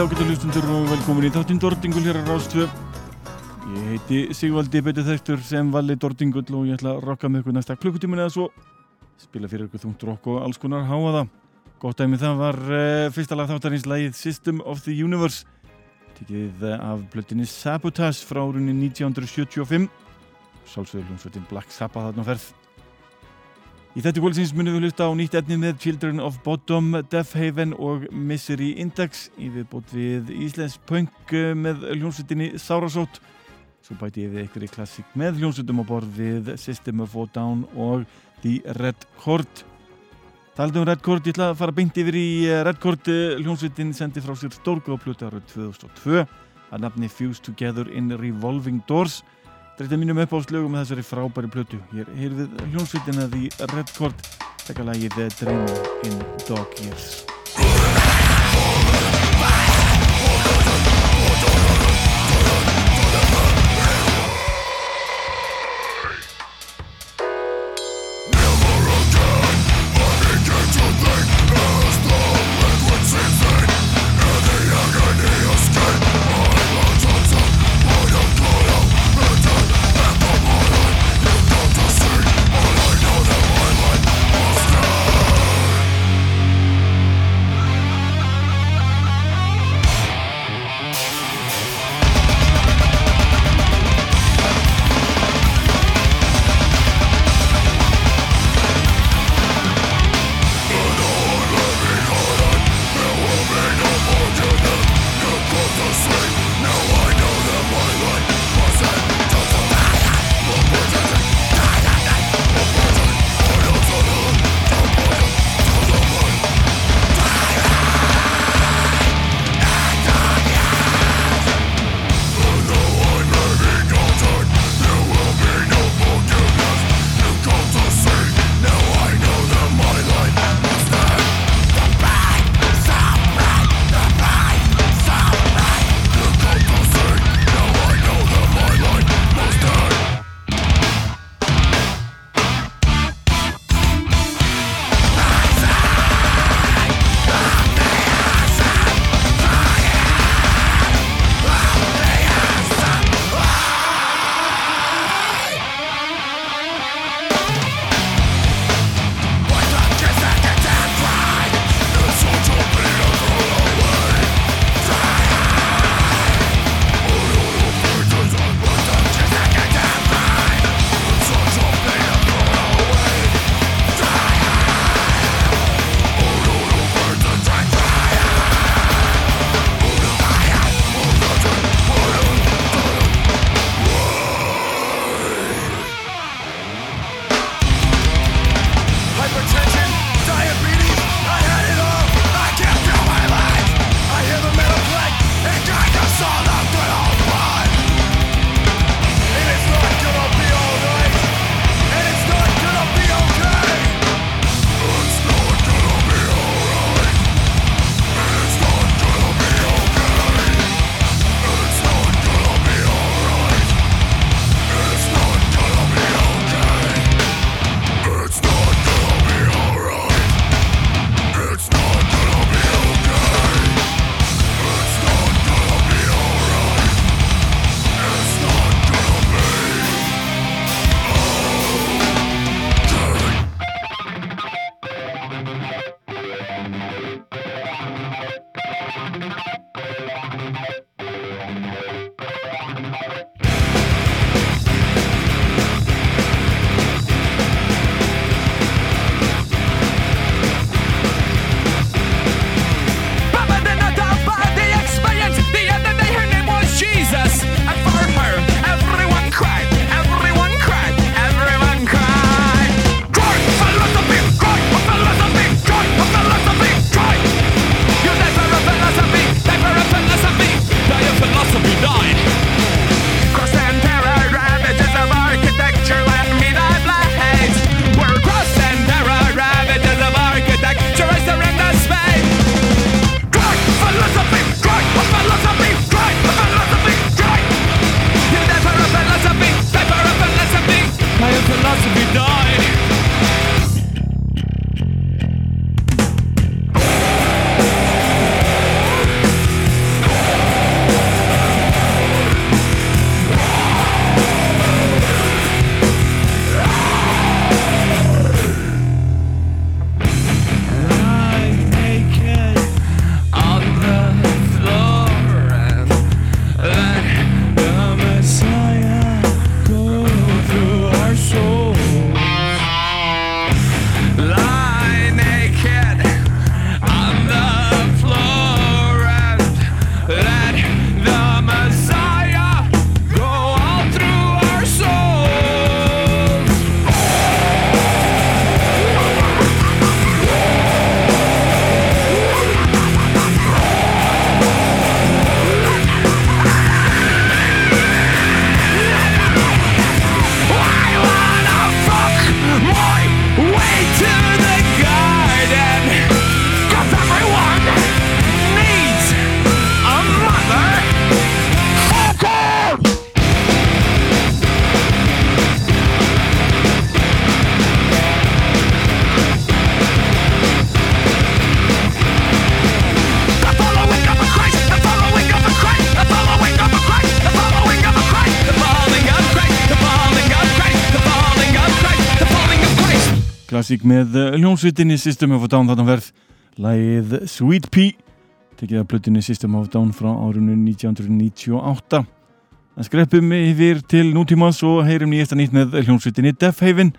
kvöldi ágættu hlustundur og velkomin í þáttinn Dordingul hér á Rástvö. Ég heiti Sigvaldi betið þektur sem valli Dordingul og ég ætla að rocka með ykkur næsta klukkutímin eða svo. Spila fyrir ykkur þungt rock og alls konar háaða. Gótt dæmi það var uh, fyrsta lag þáttarins lagið System of the Universe. Tikið af blöttinni Sabotage frá árunni 1975. Sálsögur hljómsveitin Black Sabbath þarna ferð. Í þetta kvöldsins munum við hlusta á nýtt etni með Children of Bottom, Death Haven og Misery Index í viðbót við Íslensk punk eh, með hljómsveitinni Sárasót. Svo bæti ég við einhverju klassík með hljómsveitum á borð við System of a Down og The Red Chord. Taldum Red Chord, ég ætla að fara beint yfir í eh, Red Chord. Hljómsveitin sendi frá sér stórgóðplötu árið 2002 að nafni Fuse Together in Revolving Doors. Þetta er mínum uppáðslögum með þessari frábæri plötu. Ég er hér við hljónsvitina því Red Chord, tekka lagið The Dream in Dog Years. Klassík með hljómsveitinni System of a Down þarna verð lægið Sweet Pea tekið af plötinni System of a Down frá árunni 1998 en skreppum yfir til nútímas og heyrim nýjasta nýtt með hljómsveitinni Death Haven.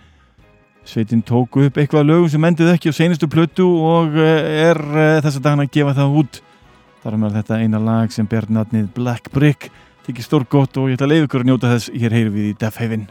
Sveitin tóku upp eitthvað lögum sem endið ekki á seinustu plötu og eh, er eh, þess að dagana að gefa það út. Þar er með þetta eina lag sem ber natnið Black Brick. Tekið stór gott og ég ætla að leiða ykkur að njóta þess. Hér heyrum við í Death Haven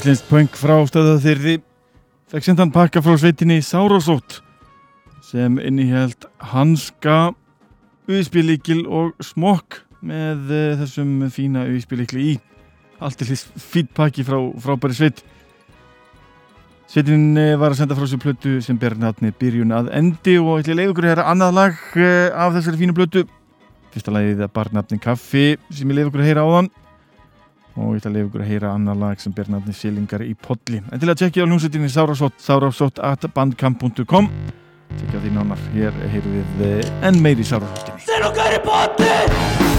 Íslenskt punk frá stöðaþyrði fekk sendan pakka frá sveitinni Sárásótt sem innihjælt hanska, auðspilíkil og smokk með uh, þessum fína auðspilíkli í. Allt til þess fýtt pakki frá frábæri sveit. Sveitin uh, var að senda frá sér plötu sem ber natni byrjun að endi og ætli leiði okkur að annað lag uh, af þessari fínu plötu. Fyrsta lagið er barnafni Kaffi sem ég að heyra á þann og ég ætla að lefa ykkur að heyra annar lag sem ber nafni Silingar í podli en til að tjekkja á hljómsveitinni Sárásótt sárásótt at bandkamp.com tjekkja því nánar, hér heyru við eh, enn meiri Sárásóttinni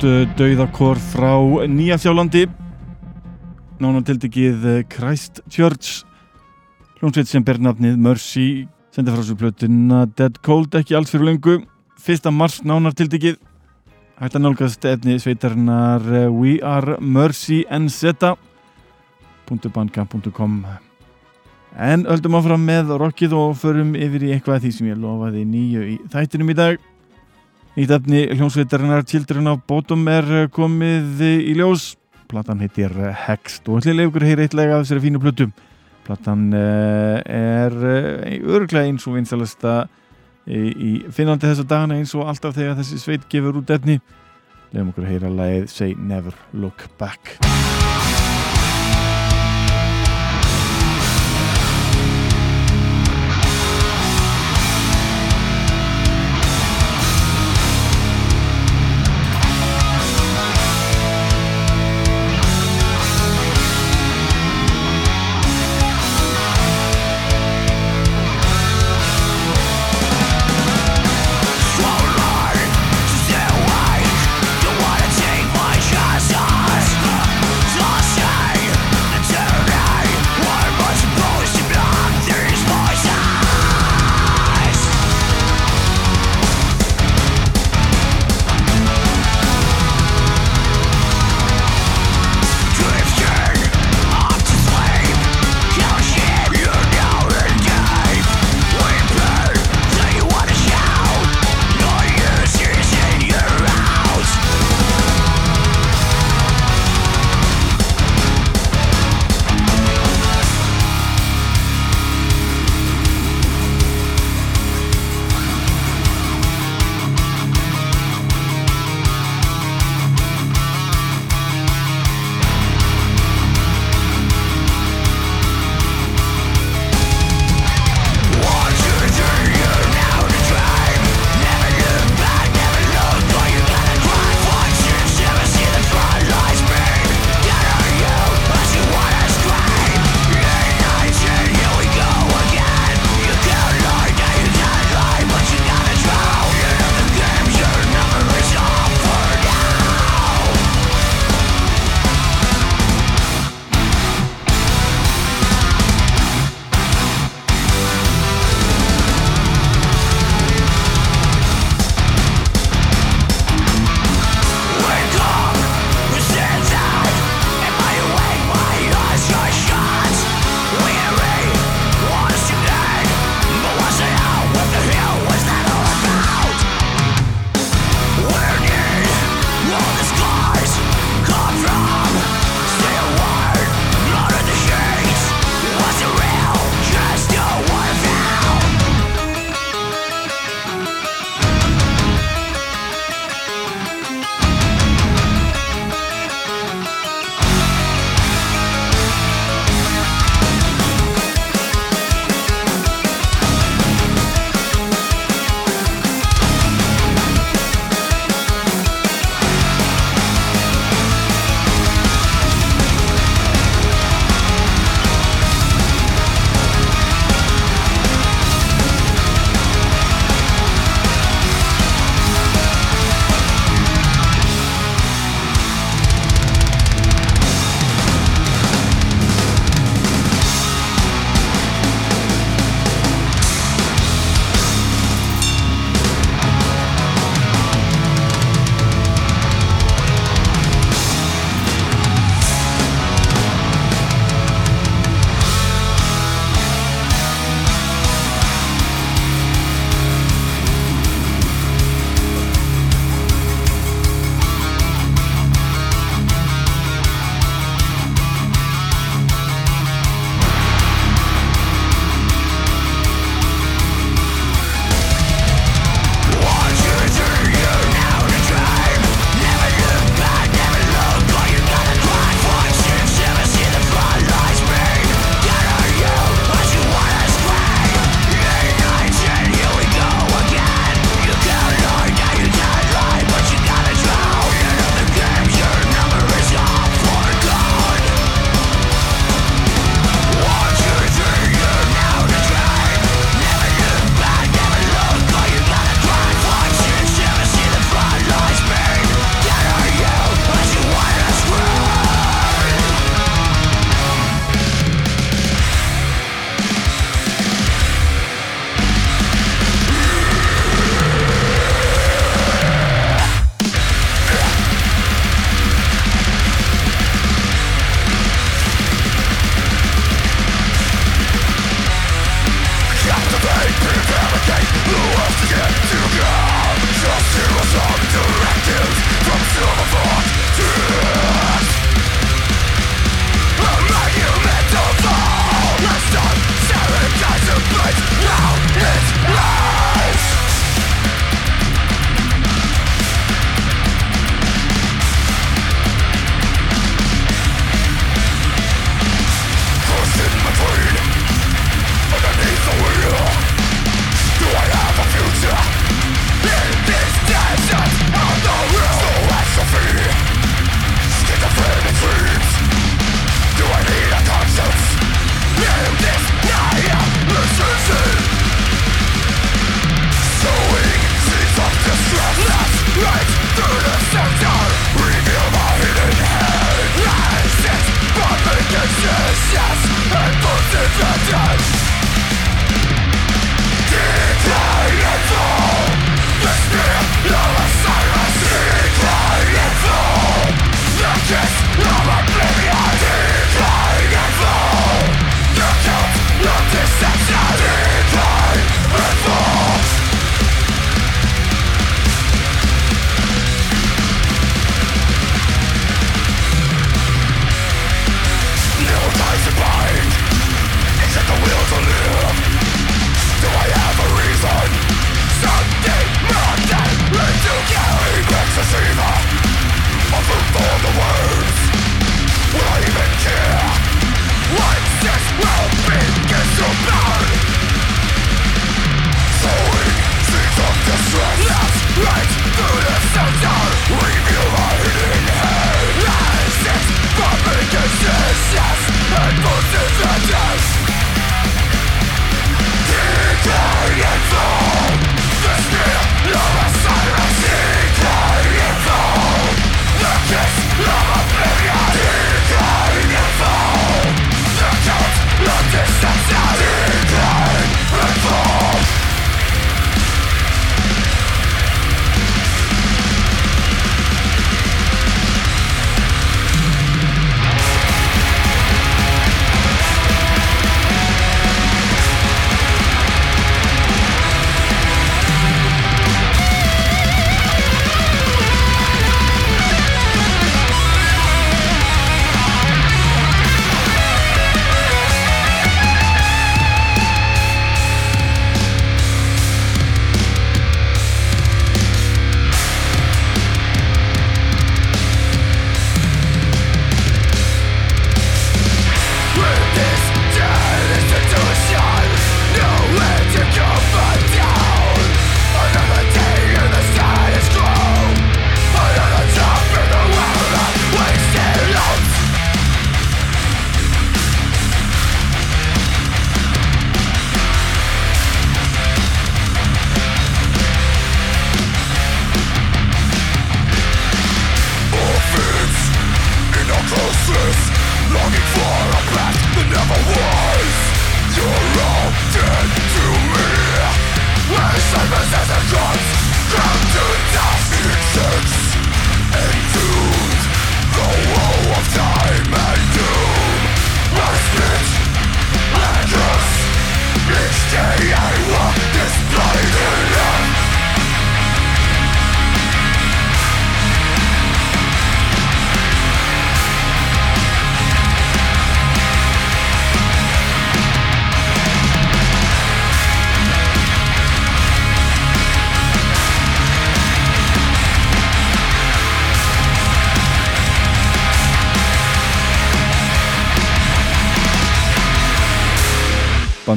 út uh, dauðakor frá Nýja Fjálandi nána tildegið Christchurch. Hljómsveit sem ber nafnið Mercy senda frá svo plötuna Dead Cold ekki alls fyrir lengu fyrsta mars nánar tildegið hægt að nálgast efni sveitarinnar uh, We Are Mercy NZ .bandcamp.com en öldum áfram með rockið og förum yfir í eitthvað því sem ég lofaði nýju í þættinum í dag Nýtt efni hljómsveitarinnar Children of Bottom er komið í ljós. Platan heitir Hext og ætlilega ykkur heyri eitthvað af þessari fínu plötu. Platan er öruglega eins og vinsalasta í Finnlandi þessa dagana eins og alltaf þegar þessi sveit gefur út efni. Leðum okkur heyra lagið Say Never Look Back.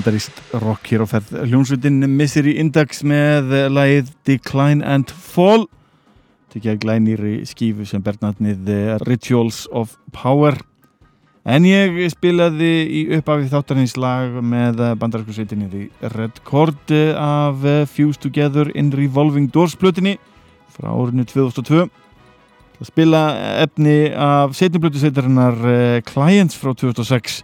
Bandaríst rock hér á ferð. Hljómsveitin Misery Index með lagið Decline and Fall. Tekja glænýri skífu sem bernatnið Rituals of Power. En ég spilaði í uppafið þáttarins lag með bandarísku sveitinni The Red Chord af Fuse Together in Revolving Doors plötinni frá árinu 2002 að spila efni af setniblötu sveitarinnar Clients frá 2006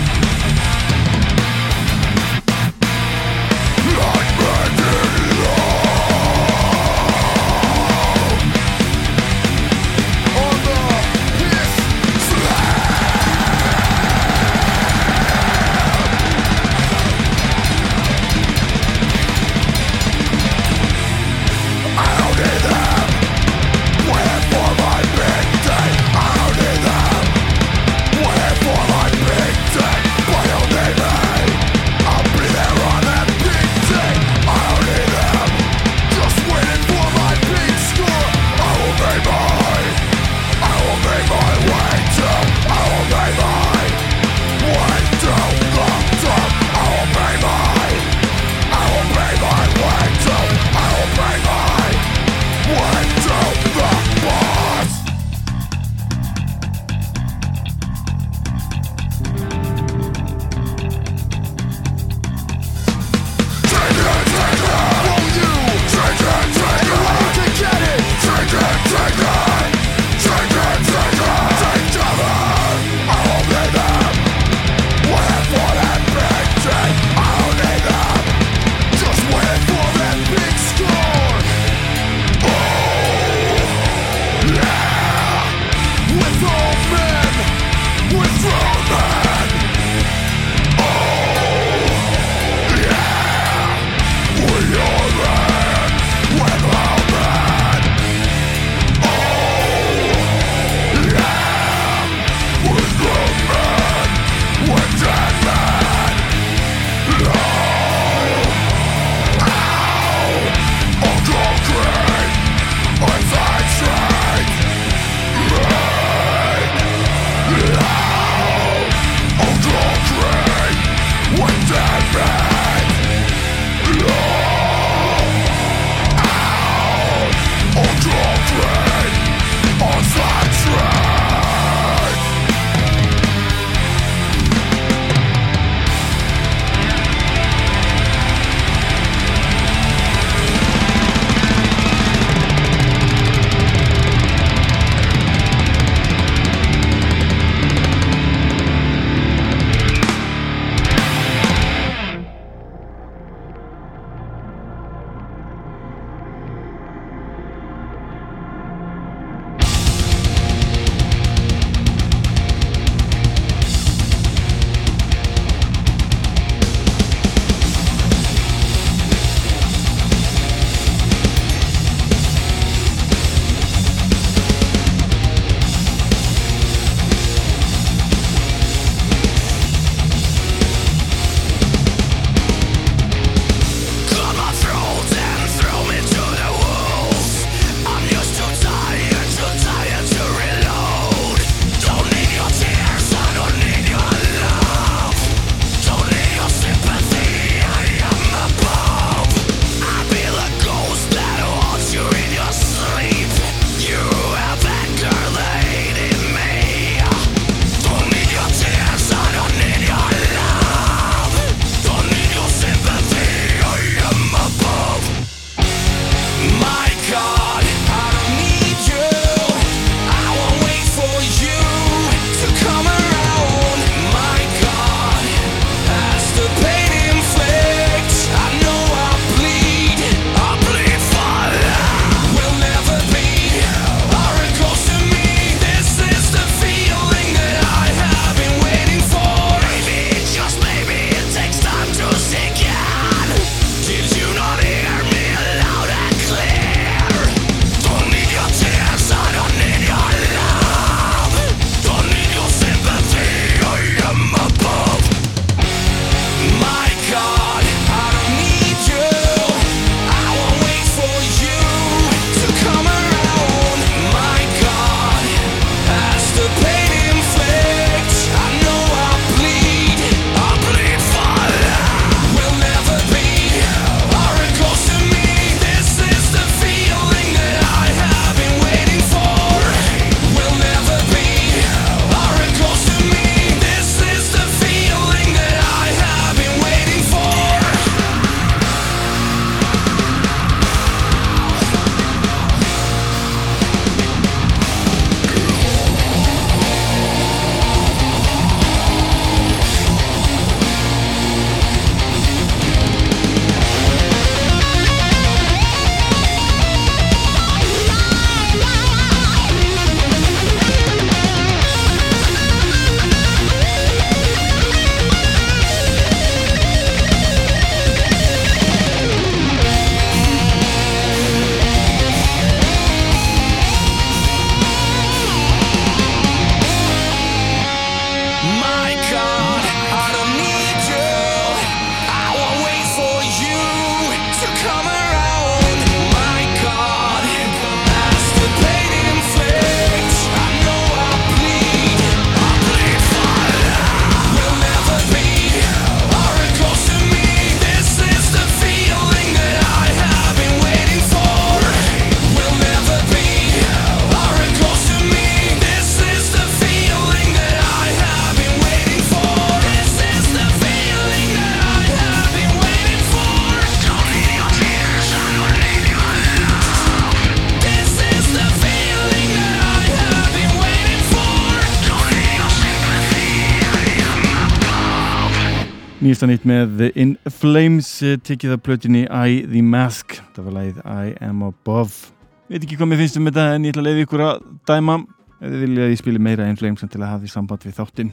nýjasta nýtt með In Flames eh, tekið af plötinni I The Mask. Það var lægið I Am Above. Veit ekki hvað mér finnst um þetta en ég ætla að leiði ykkur að dæma. Ef þið vilja að ég spili meira In Flames til að hafa því samband við þáttinn.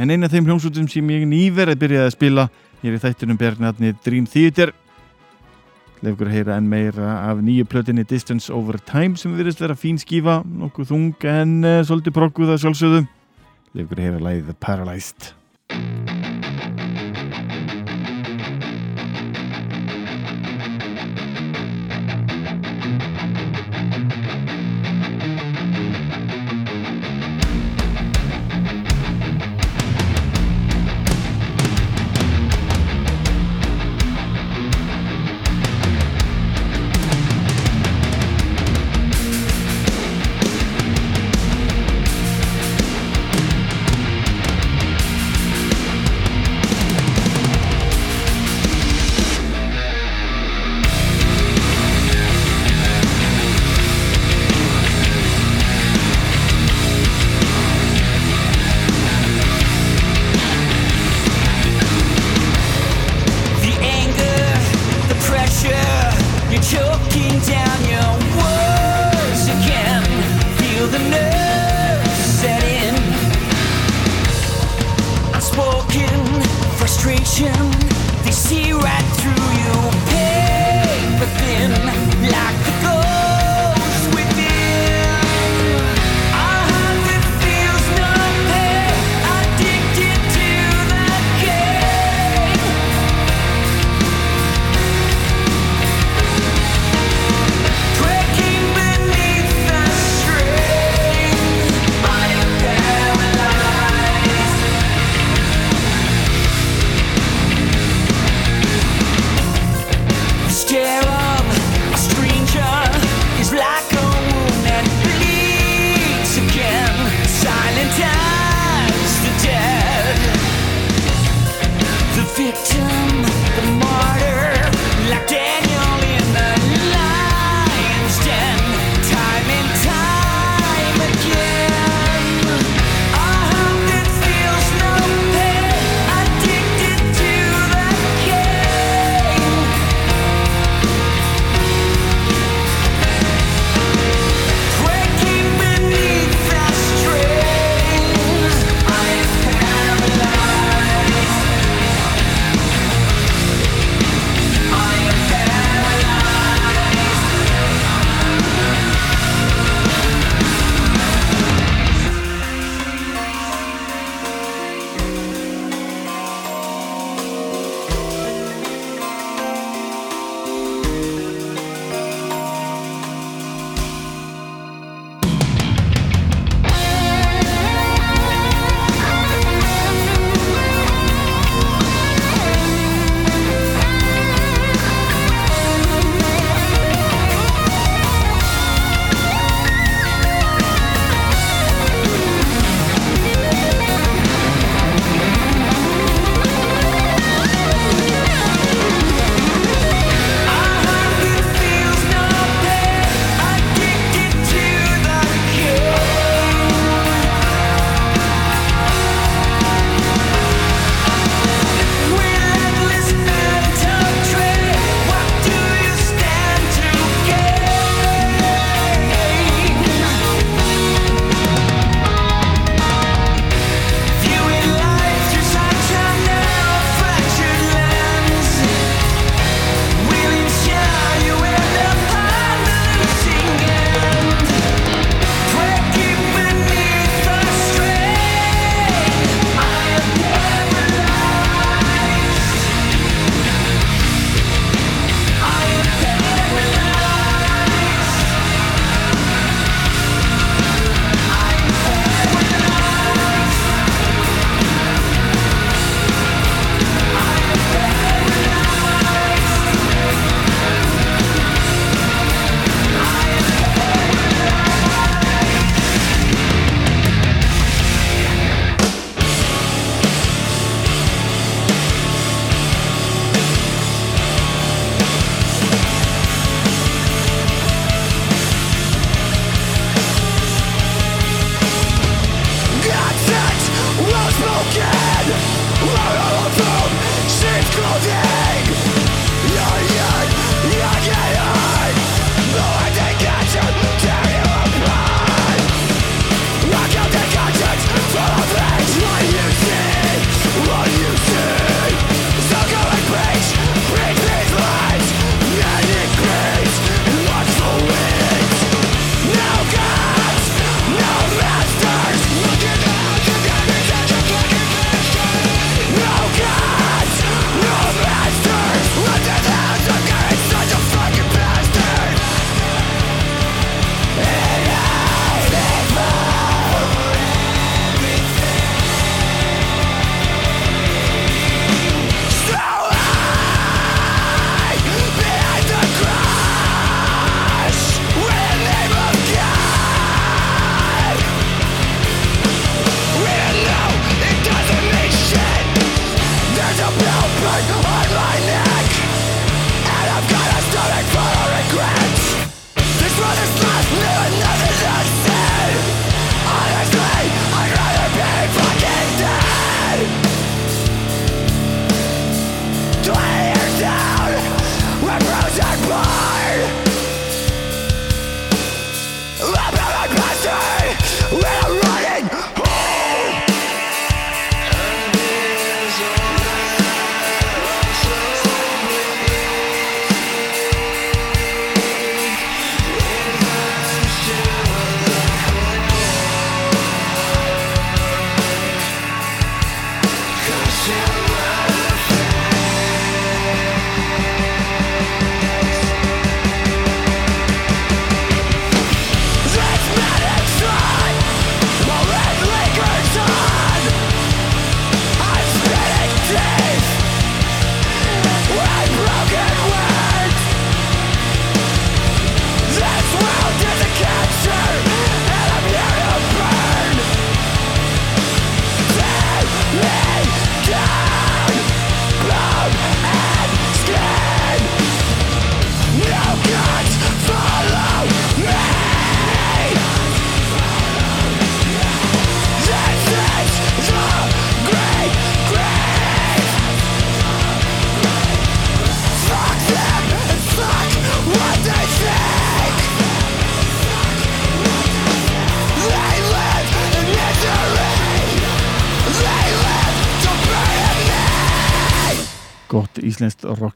En eina af þeim hljómsútum sem ég nýverð byrjaði að spila hér í þættunum bergnatni Dream Theater. Leif ykkur að heyra enn meira af nýju plötinni Distance Over Time sem virðist vera fín skífa nokkuð þung en uh, svolítið progguð að sjálfsögðu. Leif ykkur að heyra lægið The Paralyzed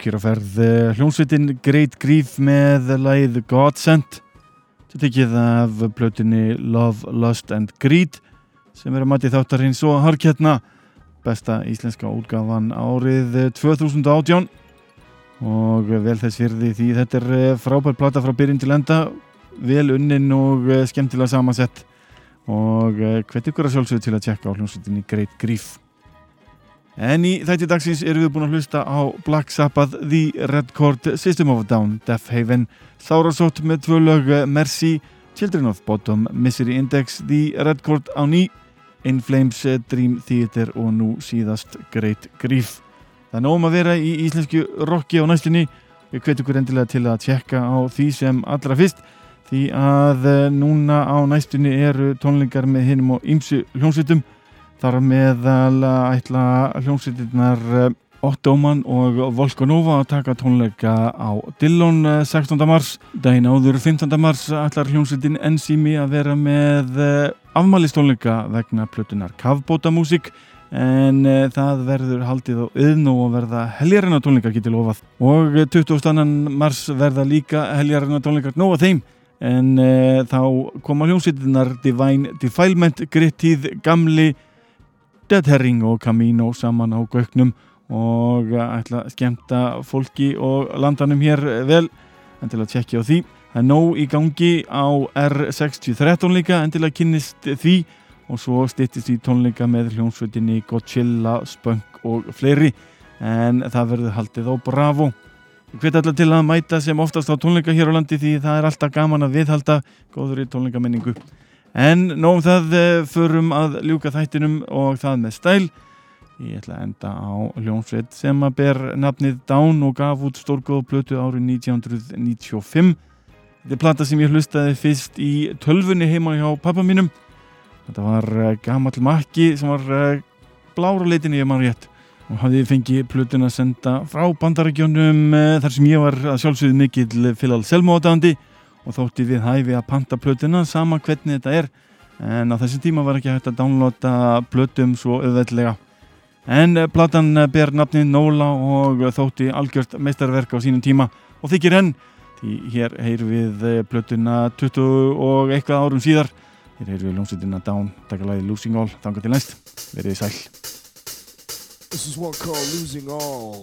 hér á ferð. Hljómsveitin Great Grief með lagið God Sent. Þetta tekið af plötunni Love, Lust and Greed sem er að mati þáttarins og harkjörna besta íslenska útgafan árið 2018 og vel þess fyrir því þetta er frábær plata frá byrjun til enda. Vel unnin og skemmtilega samansett. Og hvet ykkur að sjálfsögðu til að tjekka á hljómsveitinni Great Grief En í þætti dagsins erum við búin að hlusta á Black Sabbath, The Red Chord, System of a Down, Death Haven, Þárasótt með tvö lög Mercy, Children of Bottom, Misery Index, The Red Chord á ný, In Flames, Dream Theater og nú síðast Great Grief. Það er nógum að vera í íslensku rocki á næstunni. Við hvetjum ykkur endilega til að tjekka á því sem allra fyrst því að núna á næstunni eru tónlingar með hinnum og ýmsu hljómsveitum Þar meðal ætla hljómsveitirnar eh, Ottoman og Volkanova að taka tónleika á Dillon 16. Eh, mars. Dæin áður 15. mars ætlar hljómsveitin Enzimi að vera með eh, afmælistónleika vegna plötunar Kavbóta músík en það verður haldið á yðn og verða heljarina tónleikar getið lofað. Og 22. mars verða líka heljarina tónleikar nóga þeim en þá koma hljómsveitirnar Divine Defilement, Grittið, Gamli Dead Herring og Camino saman á gögnum og ætla að skemta fólki og landanum hér vel. En til að tjekkja á því. Það er nóg í gangi á R613 líka en til að kynnist því. Og svo stittist í tónleika með hljómsveitinni Godzilla, Spunk og fleiri. En það verður haldið á Bravo. Ég hveti alltaf til að mæta sem oftast á tónleika hér á landi því það er alltaf gaman að viðhalda góður í tónleikamenningu En nógum það eh, förum að ljúka þættinum og það með stæl. Ég ætla að enda á hljómsveit sem að ber nafnið Down og gaf út stórgóð plötu árið 1995. Þetta er plata sem ég hlustaði fyrst í tölfunni heima hjá pappa mínum. Þetta var eh, gammal makki sem var eh, blára leitinni ég maður rétt og hafði fengið plötun að senda frá bandarækjónum þar sem ég var að sjálfsögðu mikill Philal Selmo átáðandi og þótti við hæfi að panta plötuna sama hvernig þetta er en á þessi tíma var ekki hægt að downloada plötum svo auðveldlega. En eh, platan ber nafnið Nóla og þótti algjört meistarverk á sínum tíma og þykir henn því hér heyr við eh, plötuna 20 og eitthvað árum síðar. Hér heyr við lómsveitina Down takkalæði Losing All, þanga til næst. Verið sæl. This is one called Losing All